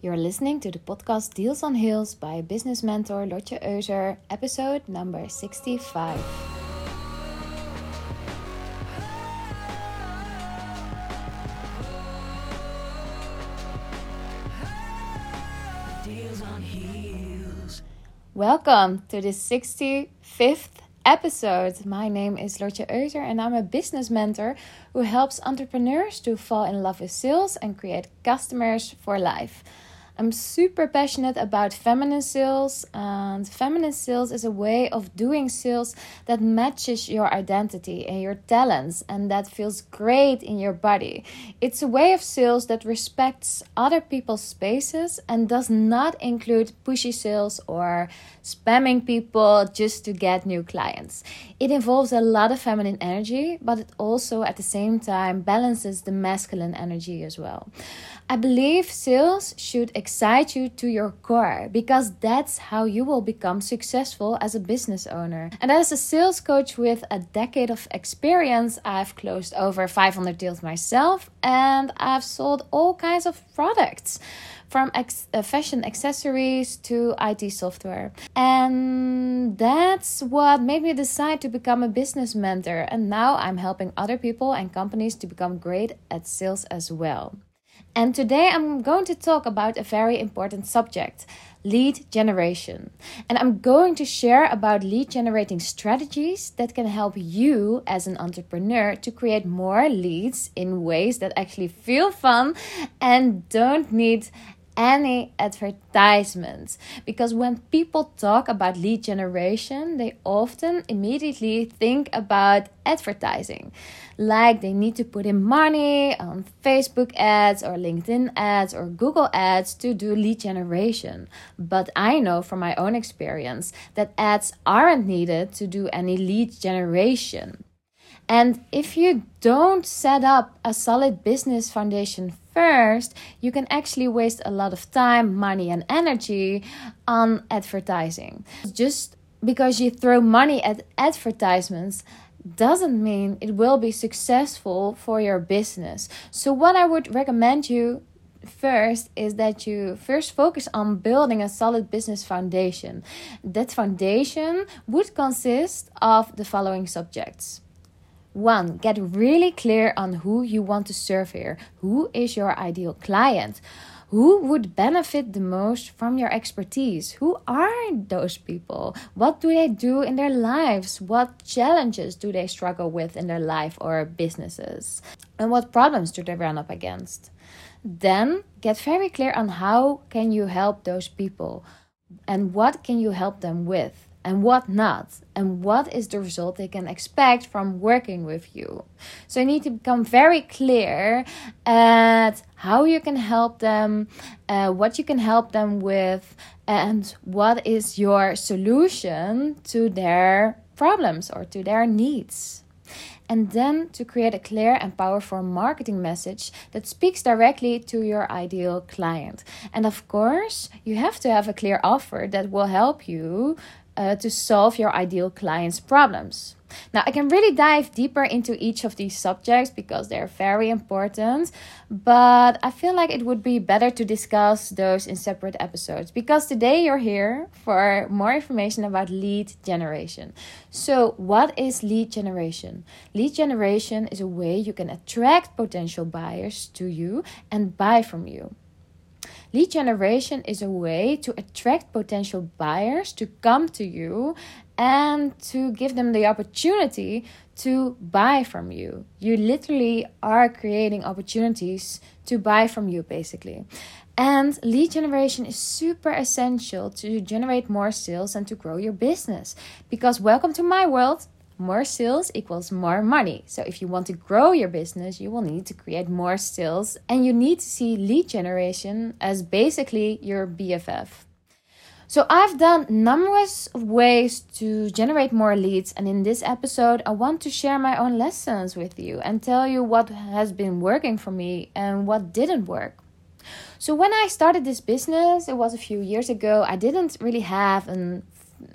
You're listening to the podcast Deals on Heels by business mentor Lotje Euser, episode number 65. Deals on Heels. Welcome to the 65th episode. My name is Lotje Euser and I'm a business mentor who helps entrepreneurs to fall in love with sales and create customers for life. I'm super passionate about feminine sales, and feminine sales is a way of doing sales that matches your identity and your talents and that feels great in your body. It's a way of sales that respects other people's spaces and does not include pushy sales or spamming people just to get new clients. It involves a lot of feminine energy, but it also at the same time balances the masculine energy as well. I believe sales should excite you to your core because that's how you will become successful as a business owner. And as a sales coach with a decade of experience, I've closed over 500 deals myself and I've sold all kinds of products from ex- uh, fashion accessories to IT software. And that's what made me decide to become a business mentor. And now I'm helping other people and companies to become great at sales as well. And today I'm going to talk about a very important subject lead generation. And I'm going to share about lead generating strategies that can help you as an entrepreneur to create more leads in ways that actually feel fun and don't need any advertisements. Because when people talk about lead generation they often immediately think about advertising. Like they need to put in money on Facebook ads or LinkedIn ads or Google ads to do lead generation. But I know from my own experience that ads aren't needed to do any lead generation. And if you don't set up a solid business foundation first, you can actually waste a lot of time, money, and energy on advertising. Just because you throw money at advertisements doesn't mean it will be successful for your business. So, what I would recommend you first is that you first focus on building a solid business foundation. That foundation would consist of the following subjects one, get really clear on who you want to serve here. Who is your ideal client? Who would benefit the most from your expertise? Who are those people? What do they do in their lives? What challenges do they struggle with in their life or businesses? And what problems do they run up against? Then get very clear on how can you help those people and what can you help them with? And what not, and what is the result they can expect from working with you. So you need to become very clear at how you can help them, uh, what you can help them with, and what is your solution to their problems or to their needs and then to create a clear and powerful marketing message that speaks directly to your ideal client. And of course, you have to have a clear offer that will help you uh, to solve your ideal client's problems. Now, I can really dive deeper into each of these subjects because they're very important, but I feel like it would be better to discuss those in separate episodes because today you're here for more information about lead generation. So, what is lead generation? Lead generation is a way you can attract potential buyers to you and buy from you. Lead generation is a way to attract potential buyers to come to you and to give them the opportunity to buy from you. You literally are creating opportunities to buy from you, basically. And lead generation is super essential to generate more sales and to grow your business. Because, welcome to my world, more sales equals more money. So if you want to grow your business, you will need to create more sales and you need to see lead generation as basically your BFF. So I've done numerous ways to generate more leads and in this episode I want to share my own lessons with you and tell you what has been working for me and what didn't work. So when I started this business, it was a few years ago, I didn't really have an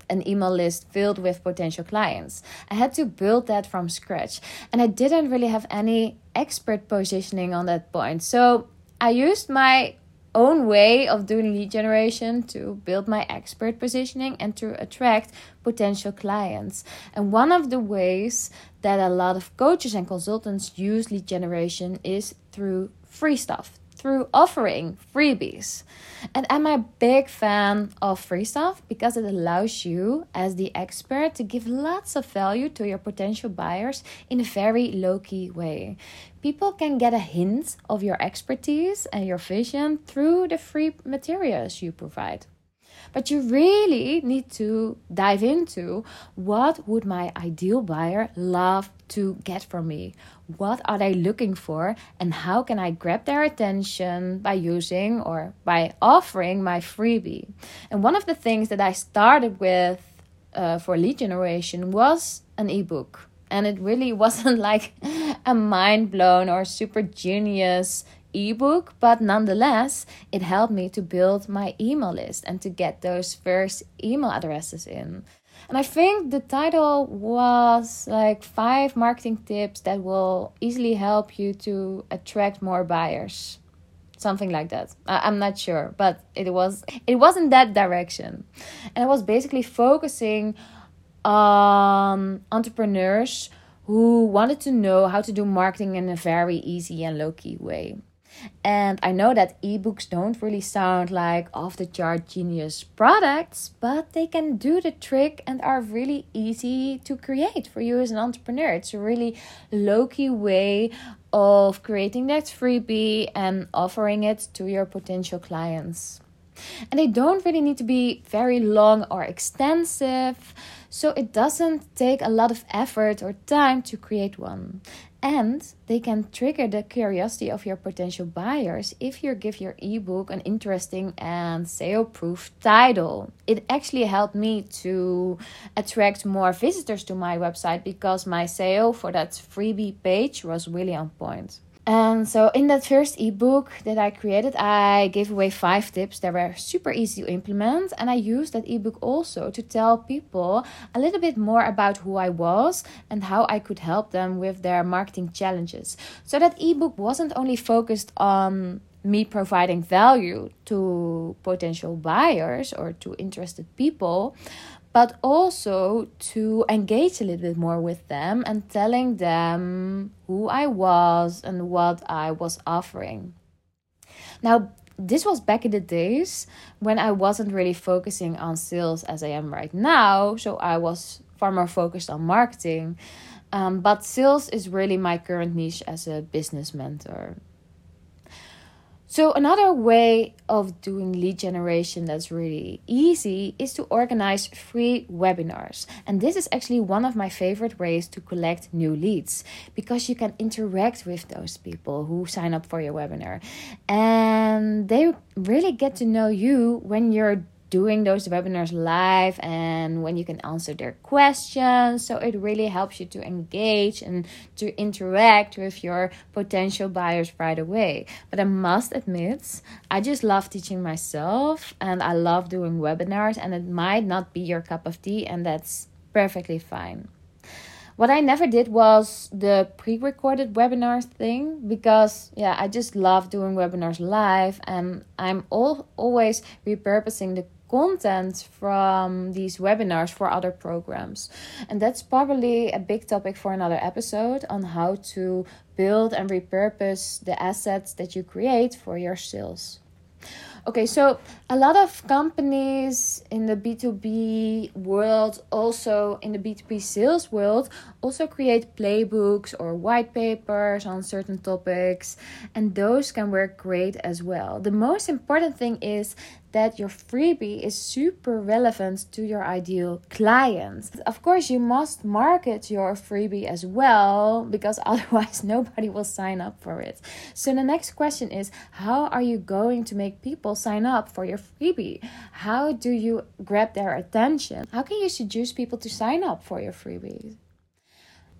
an email list filled with potential clients. I had to build that from scratch, and I didn't really have any expert positioning on that point. So I used my own way of doing lead generation to build my expert positioning and to attract potential clients. And one of the ways that a lot of coaches and consultants use lead generation is through free stuff, through offering freebies. And I'm a big fan of free stuff because it allows you, as the expert, to give lots of value to your potential buyers in a very low key way. People can get a hint of your expertise and your vision through the free materials you provide. But you really need to dive into what would my ideal buyer love to get from me? What are they looking for and how can I grab their attention by using or by offering my freebie? And one of the things that I started with uh, for lead generation was an ebook. And it really wasn't like a mind blown or super genius ebook, but nonetheless, it helped me to build my email list and to get those first email addresses in. And I think the title was like five marketing tips that will easily help you to attract more buyers. Something like that. I- am not sure, but it was it was in that direction. And it was basically focusing on entrepreneurs who wanted to know how to do marketing in a very easy and low key way. And I know that ebooks don't really sound like off the chart genius products, but they can do the trick and are really easy to create for you as an entrepreneur. It's a really low key way of creating that freebie and offering it to your potential clients. And they don't really need to be very long or extensive, so it doesn't take a lot of effort or time to create one and they can trigger the curiosity of your potential buyers if you give your ebook an interesting and sale proof title. It actually helped me to attract more visitors to my website because my sale for that freebie page was really on point. And so, in that first ebook that I created, I gave away five tips that were super easy to implement. And I used that ebook also to tell people a little bit more about who I was and how I could help them with their marketing challenges. So, that ebook wasn't only focused on me providing value to potential buyers or to interested people, but also to engage a little bit more with them and telling them who I was and what I was offering. Now, this was back in the days when I wasn't really focusing on sales as I am right now, so I was far more focused on marketing. Um, but sales is really my current niche as a business mentor. So, another way of doing lead generation that's really easy is to organize free webinars. And this is actually one of my favorite ways to collect new leads because you can interact with those people who sign up for your webinar. And they really get to know you when you're doing those webinars live and when you can answer their questions. So it really helps you to engage and to interact with your potential buyers right away. But I must admit, I just love teaching myself and I love doing webinars, and it might not be your cup of tea, and that's perfectly fine. What I never did was the pre recorded webinars thing because, yeah, I just love doing webinars live and I'm all, always repurposing the content from these webinars for other programs. And that's probably a big topic for another episode on how to build and repurpose the assets that you create for your sales. Okay, so a lot of companies in the B2B world, also in the B2B sales world, also create playbooks or white papers on certain topics, and those can work great as well. The most important thing is that your freebie is super relevant to your ideal client. Of course, you must market your freebie as well because otherwise nobody will sign up for it. So the next question is how are you going to make people sign up for your freebie? How do you grab their attention? How can you seduce people to sign up for your freebie?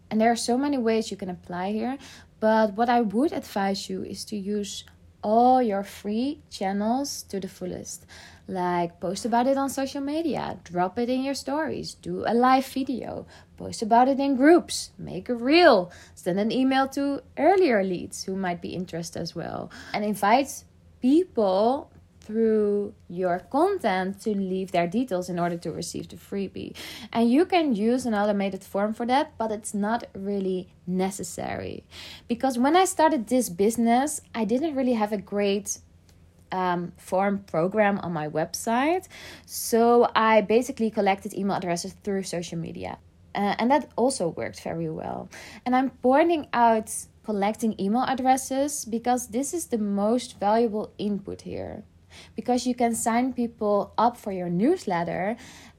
And there are so many ways you can apply here, but what I would advise you is to use all your free channels to the fullest. Like post about it on social media, drop it in your stories, do a live video, post about it in groups, make a reel, send an email to earlier leads who might be interested as well, and invite people through your content to leave their details in order to receive the freebie. And you can use an automated form for that, but it's not really necessary. Because when I started this business, I didn't really have a great um, form program on my website. So I basically collected email addresses through social media. Uh, and that also worked very well. And I'm pointing out collecting email addresses because this is the most valuable input here. Because you can sign people up for your newsletter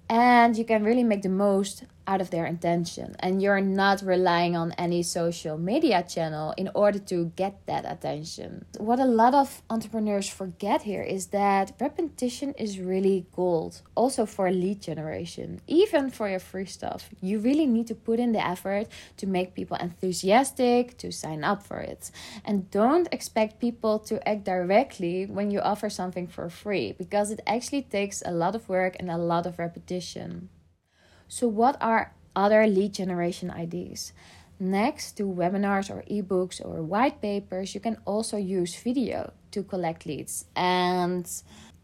and you can really make the most out of their intention and you're not relying on any social media channel in order to get that attention. What a lot of entrepreneurs forget here is that repetition is really gold, also for lead generation, even for your free stuff. You really need to put in the effort to make people enthusiastic to sign up for it. And don't expect people to act directly when you offer something for free because it actually takes a lot of work and a lot of repetition. So, what are other lead generation ideas? Next to webinars or ebooks or white papers, you can also use video to collect leads. And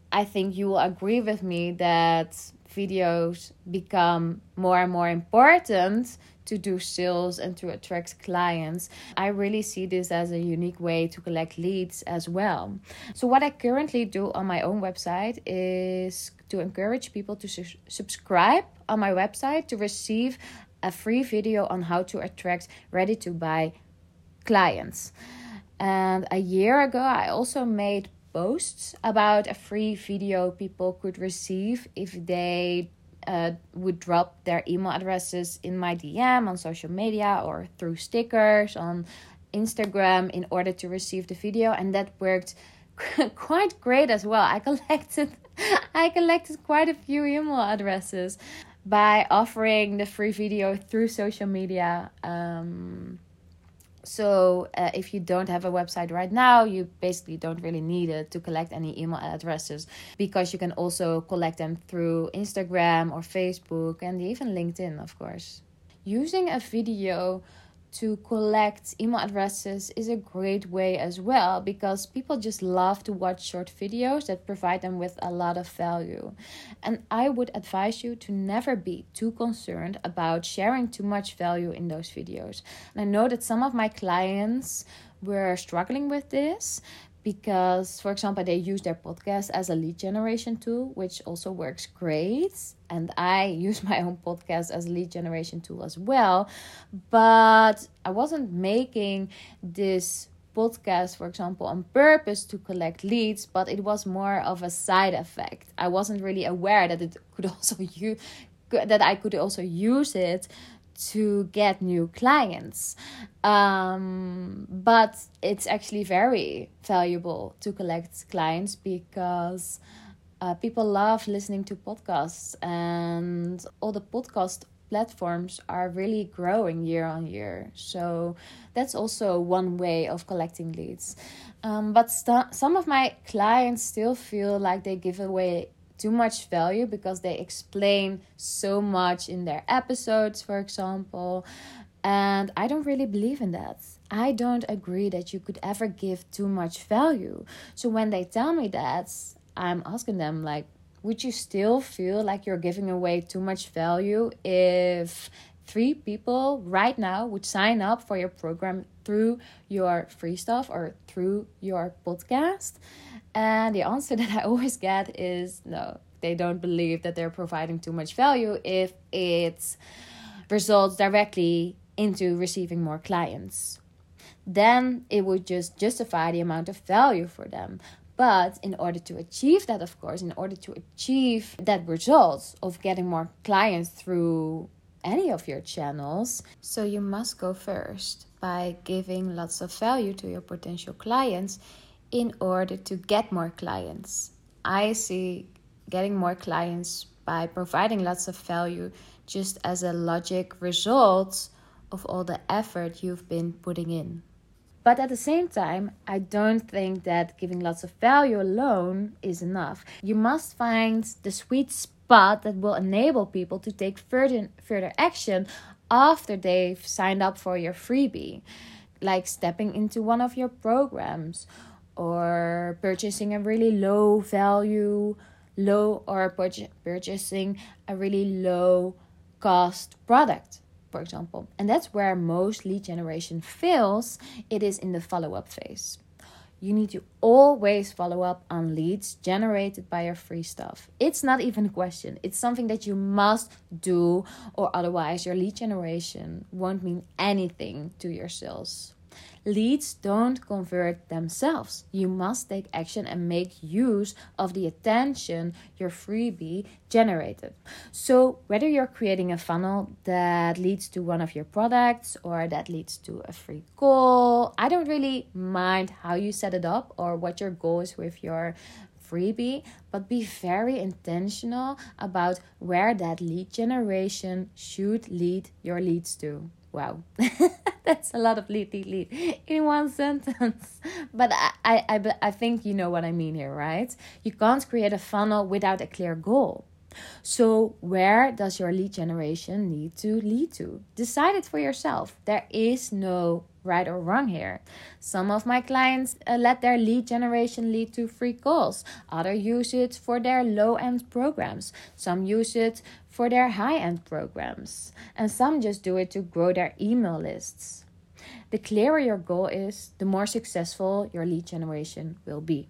I think you will agree with me that videos become more and more important to do sales and to attract clients. I really see this as a unique way to collect leads as well. So, what I currently do on my own website is to encourage people to su- subscribe on my website to receive a free video on how to attract ready to buy clients. And a year ago, I also made posts about a free video people could receive if they uh, would drop their email addresses in my DM on social media or through stickers on Instagram in order to receive the video, and that worked quite great as well. I collected I collected quite a few email addresses by offering the free video through social media. Um, so uh, if you don't have a website right now, you basically don't really need it to collect any email addresses because you can also collect them through Instagram or Facebook and even LinkedIn, of course. Using a video to collect email addresses is a great way as well because people just love to watch short videos that provide them with a lot of value. And I would advise you to never be too concerned about sharing too much value in those videos. And I know that some of my clients were struggling with this because for example they use their podcast as a lead generation tool which also works great. And i use my own podcast as a lead generation tool as well. But i wasn't making this podcast for example on purpose to collect leads but it was more of a side effect. I wasn't really aware that it could also use that i could also use it to get new clients. Um, but it's actually very valuable to collect clients because uh, people love listening to podcasts, and all the podcast platforms are really growing year on year. So that's also one way of collecting leads. Um, but st- some of my clients still feel like they give away too much value because they explain so much in their episodes, for example. And I don't really believe in that. I don't agree that you could ever give too much value. So when they tell me that, I'm asking them, like, would you still feel like you're giving away too much value if three people right now would sign up for your program through your free stuff or through your podcast? And the answer that I always get is no, they don't believe that they're providing too much value if it results directly into receiving more clients. Then it would just justify the amount of value for them. But in order to achieve that, of course, in order to achieve that result of getting more clients through any of your channels, so you must go first by giving lots of value to your potential clients in order to get more clients. I see getting more clients by providing lots of value just as a logic result of all the effort you've been putting in. But at the same time, I don't think that giving lots of value alone is enough. You must find the sweet spot that will enable people to take further further action after they've signed up for your freebie, like stepping into one of your programs or purchasing a really low value, low or purchasing a really low cost product, for example. And that's where most lead generation fails. It is in the follow up phase you need to always follow up on leads generated by your free stuff. It's not even a question, it's something that you must do, or otherwise, your lead generation won't mean anything to your sales. Leads don't convert themselves. You must take action and make use of the attention your freebie generated. So, whether you're creating a funnel that leads to one of your products or that leads to a free call, I don't really mind how you set it up or what your goal is with your freebie, but be very intentional about where that lead generation should lead your leads to. Wow. That's a lot of lead, lead, lead in one sentence. But I, I, I, I think you know what I mean here, right? You can't create a funnel without a clear goal. So, where does your lead generation need to lead to? Decide it for yourself. There is no right or wrong here. Some of my clients uh, let their lead generation lead to free calls, others use it for their low end programs, some use it for their high end programs, and some just do it to grow their email lists. The clearer your goal is, the more successful your lead generation will be.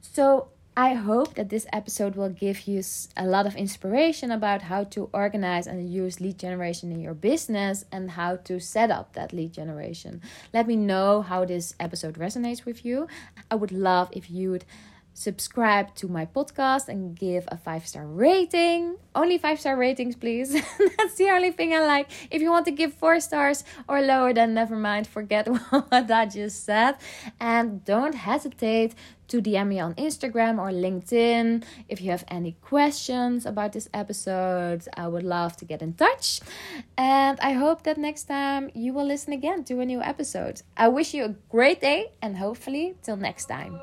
So, I hope that this episode will give you a lot of inspiration about how to organize and use lead generation in your business and how to set up that lead generation. Let me know how this episode resonates with you. I would love if you would subscribe to my podcast and give a five star rating. Only five star ratings, please. That's the only thing I like. If you want to give four stars or lower, then never mind. Forget what I just said. And don't hesitate to DM me on Instagram or LinkedIn if you have any questions about this episode. I would love to get in touch. And I hope that next time you will listen again to a new episode. I wish you a great day and hopefully till next time.